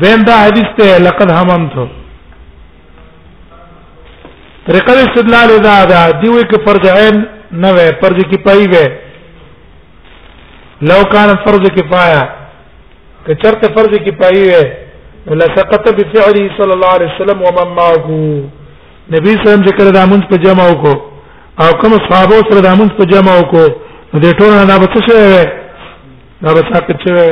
[SPEAKER 1] دین دا حدیث ته لقد هممت طریقه استدلال دا دا دیوې کې فرض عین نه وې فرض کفایي وې لو کان فرض کفایه که چرته فرض کفایي وې لسقط بفعله صلی الله علیه وسلم ومن معه نبی سلام چې کړه د امن په جمع وکړو او کوم صحابه سره د امن په جمع وکړو نو د ټول نه به څه شوی وي دا به ساقط شوی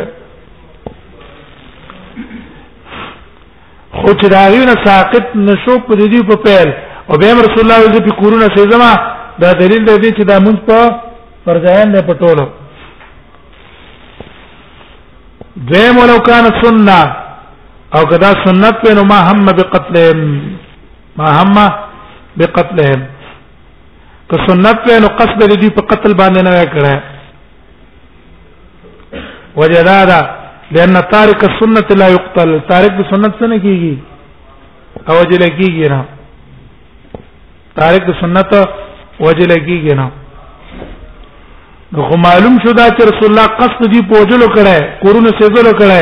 [SPEAKER 1] خو چې دا غیونه ساقط نشو په دې په پیل او به رسول الله صلی الله علیه وسلم کورونه سیزما دا دلیل دی چې دا مونږ په فرضیان نه پټولو دیم ولو کان سنه او کدا سنت په نو ما هم بقتلهم ما هم بقتلهم که سنت په نو قصد دې په قتل باندې نه کړه وجدادا لأن تارك السنة لا يقتل تارك السنة څنګه کیږي او وجل کیږي نه تارک د سنت وجل کیږي نه نو معلوم شو دا چې رسول الله قصد دی پوجلو کړه کورونه سیزلو کړه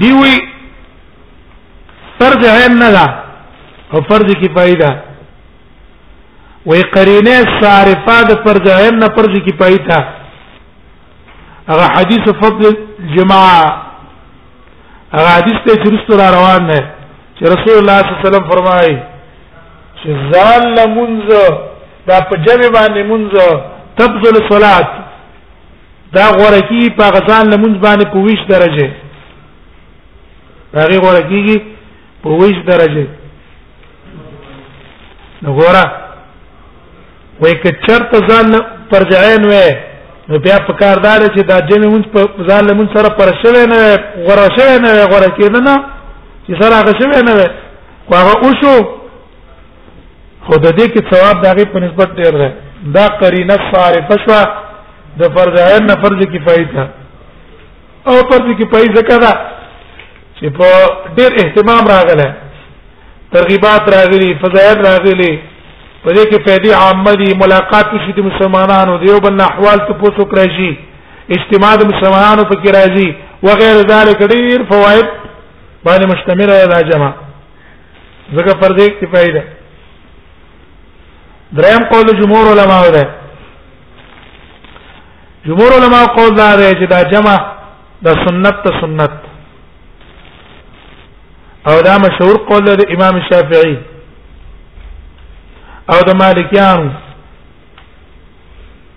[SPEAKER 1] دیوی فرض عین نه ده او فرض کفایه ده وې قرینه صارفه د فرض عین نه فرض کفایه ده هغه حدیث فضل الجماعه هغه حدیث ته چې رسول را روان نه چې رسول الله صلی الله علیه وسلم فرمایي چې ځان لمونځ دا په جمع باندې مونځ تبذل صلات دا غوړه کی په غزان لمونځ باندې په ویش درجه هغه غوړه کیږي په ویش درجه غوړه وای که چرته ځان پرځعین وې نو بیا په کار دار چې دا جمع مونږ په ځان لمون سره پر شوه نه غره شوه نه غره کېدنه چې سره هغه شوه نه خو هغه اوسو خو د دې کې ثواب د هغه په نسبت ډیر دی دا قرینه صارفه شو د فرض عین نه فرض کفایه ته او فرض کفایه ځکه دا چې په ډیر اهتمام راغله ترغیبات راغلي فضایل راغلي په دې کې فائدې عامه دي ملاقات شي د مسلمانانو د یو بل احوال ته پوسو کړی شي اجتماع د مسلمانانو په کې راځي وغیر ذلک ډیر فواید باندې مشتمل دی دا جمع ځکه پر دې اکتفای ده دریم قول جمهور علما ده جمهور علما قول دا ده چې دا جمع د سنت ته سنت او دا مشهور قول د امام شافعي او د مالکیانو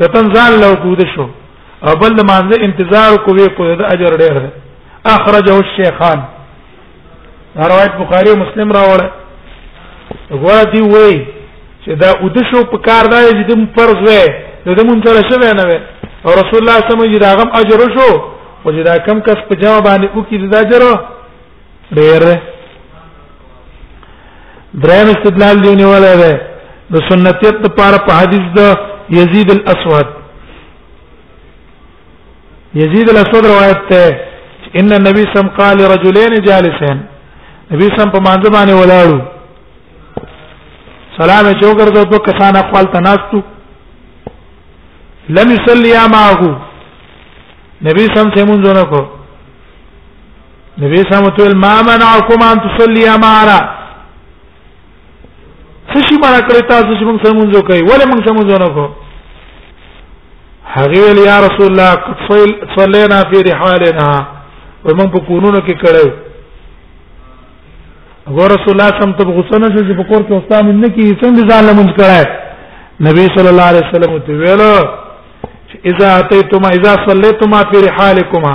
[SPEAKER 1] د تنزال له کوده شو او بل د مانزه انتظار کوي کو د اجر ډېر دی اخرجه الشيخان روایت بخاری او مسلم راوړل غوا دی وای چې دا اوده شو په کار دی چې د فرض وې د مونږ سره شوه نه وې او رسول الله صلی الله علیه وسلم دا غم اجر شو او چې دا کم کس په جواب باندې وکړي دا اجر ډېر دریم استدلال دی نیولای دی د سنتیت لپاره په حدیث د یزید الاسود یزید الاسود روایت ته ان النبي سم قال رجلين جالسين نبی سم په مانځ باندې ولاړو سلام یې چوکړو دوه کسان خپل تناستو لم يصلي معه نبی سم سمون زونه کو نبی صلی الله علیه وسلم ما منعکم ان تصلي معنا څه شي مړه کړی تاسو چې موږ سمونځ کوي ولې موږ سمونځ نه کوو هغه ویل یا رسول الله قد صلینا فی رحالنا ومن په کورونو کې کړو هغه رسول الله سم ته غوسه نه شي په کور کې استاد نه کی څنګه ځان لمونځ کړای نبی صلی الله علیه وسلم ته ویل اذا اتیتما اذا صلیتما فی رحالکما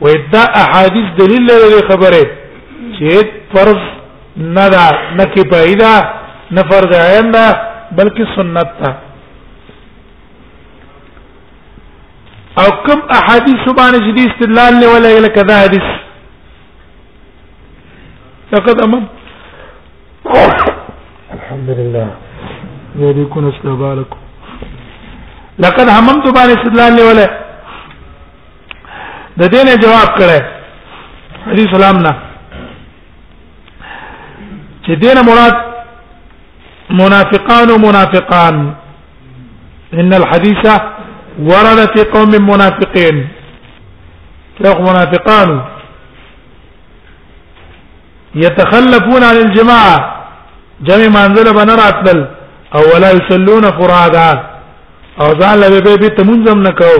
[SPEAKER 1] و دا احادیث دلیل لري خبره چې فرض نه دا نه کې پیدا نه فرض عین دا بلکې سنت ده او کوم احادیث باندې چې دې استدلال نه ولا لکه دا حدیث لقد امام الحمد لله يديكون استبالكم لقد هممت باندې استدلال نه ولا د دې نه جواب کړه علي سلام نه چې دینه مراد منافقان منافقان ان الحديث ورد في قوم منافقين لو منافقان يتخلفون عن الجماعه جمع منزل بنراتل او ولا يصلون فرادا او ځان لبه به تمنځم نکاو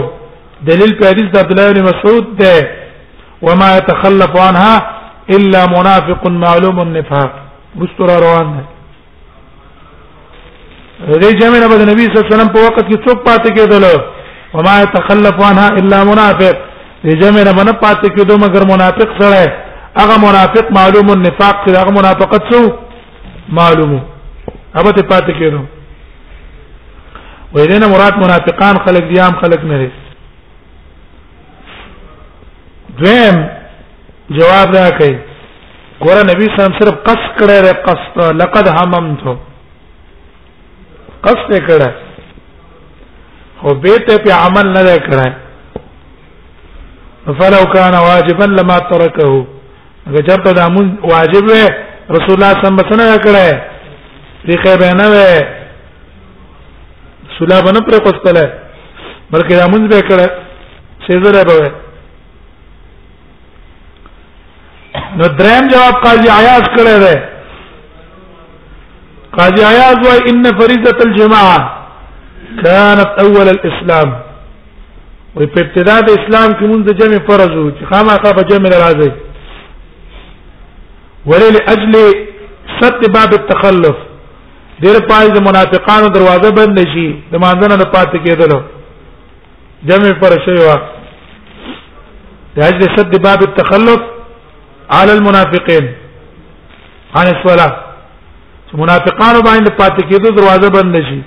[SPEAKER 1] دلیل په حدیث د عبد الله بن مسعود ده وما يتخلف عنها الا منافق معلوم النفاق مستر روان ده دې جمع نه بده نبی صلی الله علیه وسلم په وخت کې څوک پاتې کېدل وما يتخلف عنها الا منافق دې جمع نه باندې پاتې کېدو مگر منافق سره هغه منافق معلوم النفاق هغه منافقت څو معلومو هغه ته پاتې کېدو ویلنه مراد منافقان خلق دي عام خلق نه دي دویم جواب دا کوي ګور نبی صلی الله علیه وسلم صرف قص کړه ر قص لقد هممت قص کړه خو به ته په عمل نه کړه فلو كان واجبا لما تركه اگر چرته دا مون واجب وي رسول الله صلی الله علیه وسلم بسنه کړه دی خیر به نه وي رسول الله باندې پر قصله بلکې دا مون به کړه سیزره به نو دریم جواب قاضی عیاض کړه ده قاضی عیاض وای ان فریضه الجماعه كانت اول الاسلام وي په ابتدا د اسلام کې مونږ د جمع فرض وو چې خامخا په جمع راځي ولې لاجل ست باب التخلف ډېر پای د منافقانو دروازه بند شي د مانځنه نه پاتې کېدل جمع پر شوی وا لاجل ست باب التخلف على المنافقين عن الصلاه منافقانو باندې پاتې کېدو دروازه بند شي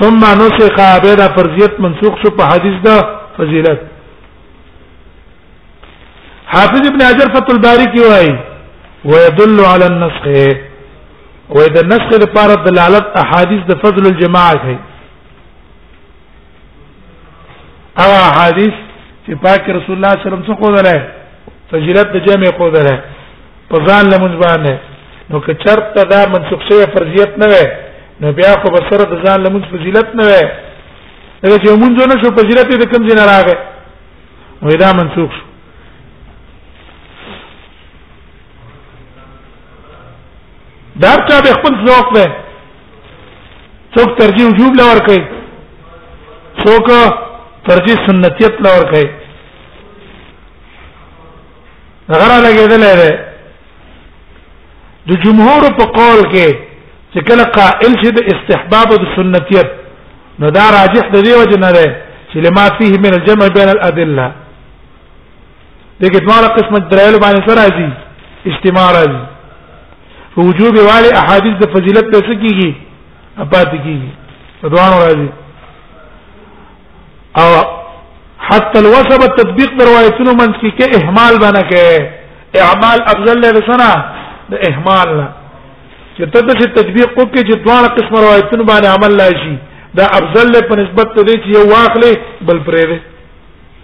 [SPEAKER 1] ثم نسخ بلا فرضیت منسوخ شو په حدیث دا فضیلت حافظ ابن حجر فتح الباری کی وای ويدل على النسخ وې د نسخ لپاره دلالت احادیث د فضل الجماعه کوي او حدیث چې پاک رسول الله صلی الله علیه وسلم څخه ودره فضیلت د جمع خو ده په ځان لمز باندې نو که چرته دا منسوخ شوی فرضیت نه وي نو بیا خو به سره د ځان لمز فضیلت نه وي دا چې مونږ نه شو فضیلت د کوم ځای نه راغی نو دا منسوخ شو دا ته خپل ذوق ده څوک ترجیح وجوب لور کوي څوک ترجیح سنتیت لور کوي غره لګیدل دی د جمهور په قول کې چې کله قائل شي د استحباب او د سنتیت نو دا راجح د دې وجه نه ده چې لما فيه من الجمع بين الادله دغه دواړه قسم درایل باندې سره راځي اجتماع راځي وجوب والي احاديث د فضیلت په څه کیږي اپات کیږي دوانو راځي او حتى الوسب التطبيق بروايتونو من کی کې اهمال بنه کې اعمال افضل له سنا د اهمال نه چې ته د تطبیق وکړي چې دوه قسم روایتونه باندې عمل لای شي دا افضل له په نسبت ته دې چې یو واخلې بل پرې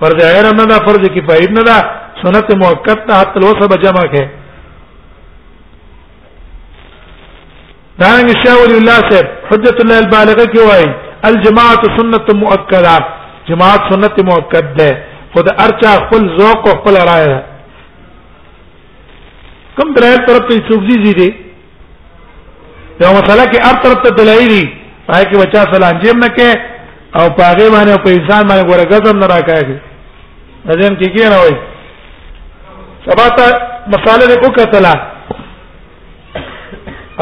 [SPEAKER 1] فرض عین نه دا فرض کفایه نه دا سنت موقت ته حتی الوسه بجمع کې دا ان شاء الله صاحب حجت الله البالغه کې وای الجماعه سنت مؤکده جماعت سنت مؤکد ده خود ارچا خپل ذوق او خپل رائے ده کوم درایت طرف ته څوګزي دي یو مسله کې هر طرف ته دلایي دي پای کې بچا سره انجام نه کې او پاګې باندې په انسان باندې ګوره غزم نه راکاږي ځین کې کې نه وای سبا ته مساله دې وکړه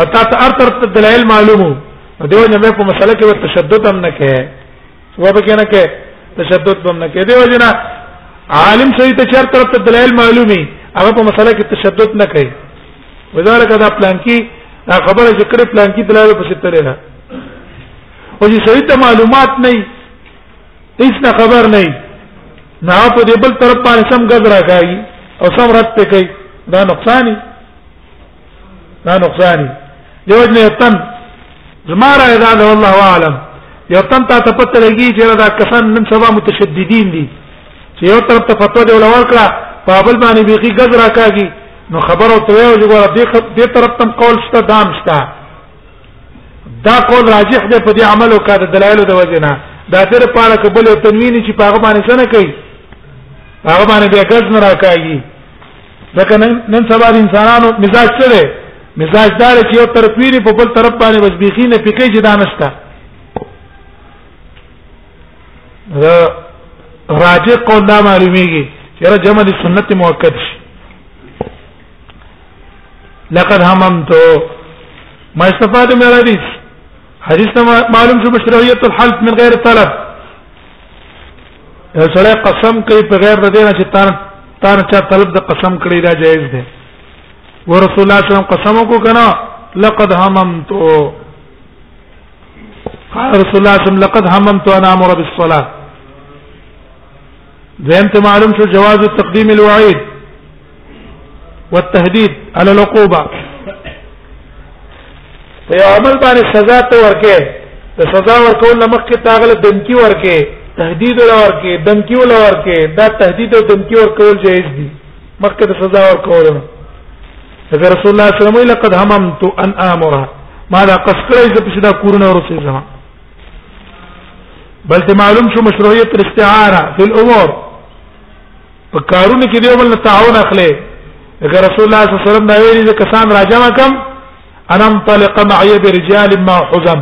[SPEAKER 1] اته هر طرف ته دلایل معلومو دیو نه په مسله کې تشدد هم نه کې و به کنه کې تشدد بم نه کې دی وجنا عالم سړي ته چر طرف ته دلایل معلومي هغه په مسله کې تشدد نه کوي وذالک دا پلان کې خبره چې کړې پلان کې دلایل په ستر نه او چې سړي ته معلومات نه هیڅ نه خبر نه نه په دې بل طرف باندې سم غذرا کوي او سم رد پکې دا نقصان دی دا نقصان دی وجنه تن زما را اذا ده والله اعلم یو تن ته ته پته لګی چې دا کسان نن سبا متشددین دي چې یو طرف ته فتوا دی ولور کړه په بل باندې بیخي غز راکاږي نو خبر او ته یو چې ګوره دې دې طرف تم قول شته دام شته دا قول راجح دی په دې عمل او کار دلایل د وجنه دا تر پاره کبل او تنوین چې په هغه باندې څه نه کوي هغه باندې بیا غز نه راکاږي لکه نن سبا د انسانانو مزاج څه دی مزاج دا دی چې یو طرف ویني په بل طرف باندې بس بيخي نه پکې چې دا نشته راجع قول دا معلومیږي چې را جمع دي سنت موقت شي لقد هممت ما استفاد من الحديث حديث معلوم شو بشرعية الحلف من غير طلب یو سره قسم کوي په غیر د دینه چې تان تان چا طلب د قسم کړی دا جایز دی ورسول الله صلی الله علیه وسلم قسم کو کنه لقد هممت قال رسول الله صلی الله علیه وسلم لقد هممت انا امر بالصلاه زين معلوم شو جواز تقديم الوعيد والتهديد على العقوبه په یو عمل باندې سزا ته ورکه د سزا ورکول لمخکې تاغله دمکی ورکه تهدید ولا ورکه دمکی ولا ورکه دا تهدید او دمکی ورکول جایز دي مخکې د سزا ورکول نه اگر رسول الله صلی الله علیه وسلم لقد هممت ان امرها ما دا قسکړې چې په دا کورونه ورسې زما بل ته معلوم شو مشروعیت الاستعاره فی الامور په کارونه کې دیو بل تعاون اخلي لکه رسول الله صلی الله علیه وسلم دا ویلي چې کسان راجم کم انا انطلق معي برجال ما حزم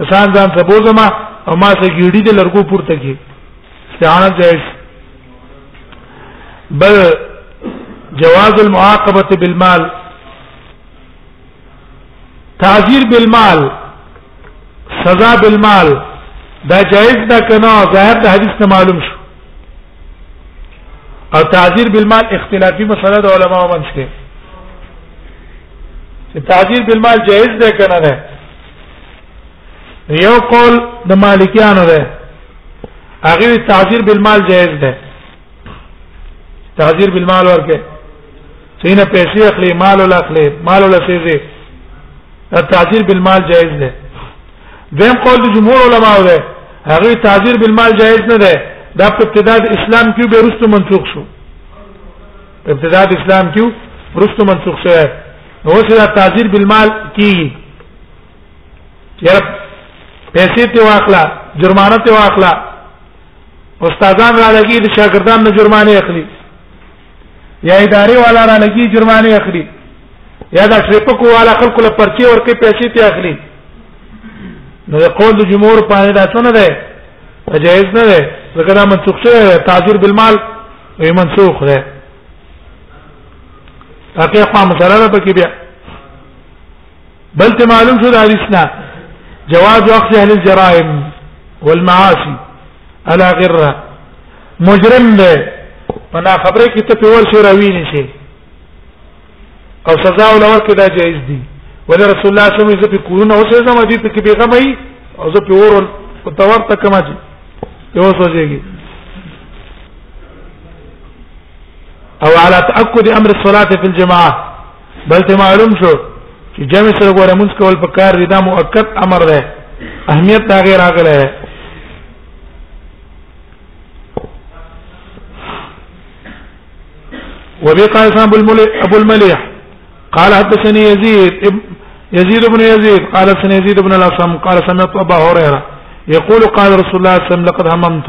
[SPEAKER 1] کسان ځان ته بوزما او ما سره ګیډي د لرګو پورته کې استعانه جائز بل جواز المعاقبه بالمال تعذير بالمال سزا بالمال دا جائز ده کنه ظاهر د حدیث نه معلوم شو او تعذير بالمال اختلافي مسله د علما ومن څخه چې تعذير بالمال جائز ده کنه ده یو قول د مالکیانو ده هغه تعذير بالمال جائز ده تعذير بالمال ورکه سینه پیسې اخلي مال ولا اخلي مال ولا سيزي التعذير بالمال جائز ده دیم قول د جمهور علما ده هغه تعذير بالمال جائز نه ده دا په ابتداء اسلام کې به رستو منسوخ شو ابتداء اسلام کې رستو منسوخ شو نو اوس دا تعذير بالمال کی یاره پیسې ته واخلا جرمانه ته واخلا استادان را لګي د شاګردان نه جرمانه اخلي یا ادارې والا را لګي جرمانه اخلي یا دا ټریپکو والا خلکو له پرچي ورکې پیسې ته اخلي نو د قول د جمهور په اړه دا څه نه ده جایز نه ده ځکه دا منسوخ شوی تعذير بالمال وي منسوخ ده هغه خو مسله ده پکې بیا بل ته معلوم شو د حدیث نه جواز اخذ اهل الجرائم والمعاصي الا غره مجرم دی پنا خبره کې ته پیول شي راوی نشي او سزا ول ورکه دا جایز دی ول رسول الله صلی الله علیه وسلم کورونه اوسه زما دي ته بیغمای او زه پیورل او تور ته کما دي یو سوځيږي او على تاكد امر الصلاه في الجماعه دلته معلوم شو چې جمع سره ګوره مونږ کول په کار دي دا مؤکد امر ده اهمیت دا غیر راغله ده وبي قال اسلام ابو المليح قال حدثني يزيد يزيد بن يزيد قال سنة يزيد بن الاسلام قال سمعت ابا هريره يقول قال رسول الله صلى الله عليه وسلم لقد هممت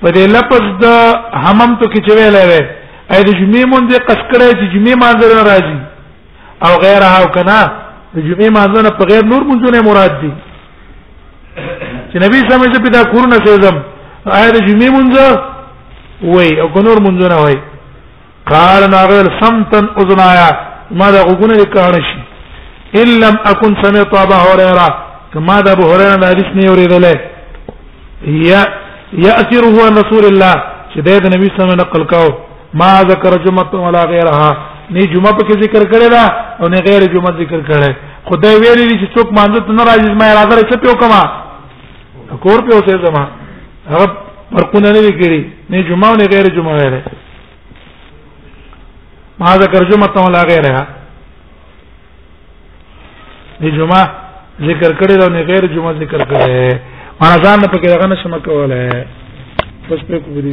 [SPEAKER 1] په دې لفظ د همم تو کې چې ویل وی اې د جمعې مونږ دې قص کړی چې جمعې مانځر راځي او غیره او کنا د جمعې مانځنه په غیر نور مونږونه مراد دي چې نبی صلی الله علیه وسلم دا کورونه سيزم اې د جمعې مونږ وای او نور مونږونه وای قال ناغل سمتا اذنايا ما دا غوګونه لیکانه شي ان لم اكن سمعت ابا هريره كما دا ابو هريره دا حدیث نه اوریدل یا یاثر هو رسول الله چې د نبی صلی الله علیه وسلم نقل کاو ما ذکر جمعه ولا غیرها نه جمعه په ذکر کړی دا او نه غیر جمعه ذکر کړی خدای ویلی چې څوک مانځه ته ناراضي ما اراده لري چې په کومه کور په اوسه زما هغه فرقونه نه لري نه جمعه نه غیر جمعه ویره ما ذکر جمعه ولا غیرها دی جمعه ذکر کړی دا نه غیر جمعه ذکر کړی معنا ځان په کې دغه نشم کوله بس په کوی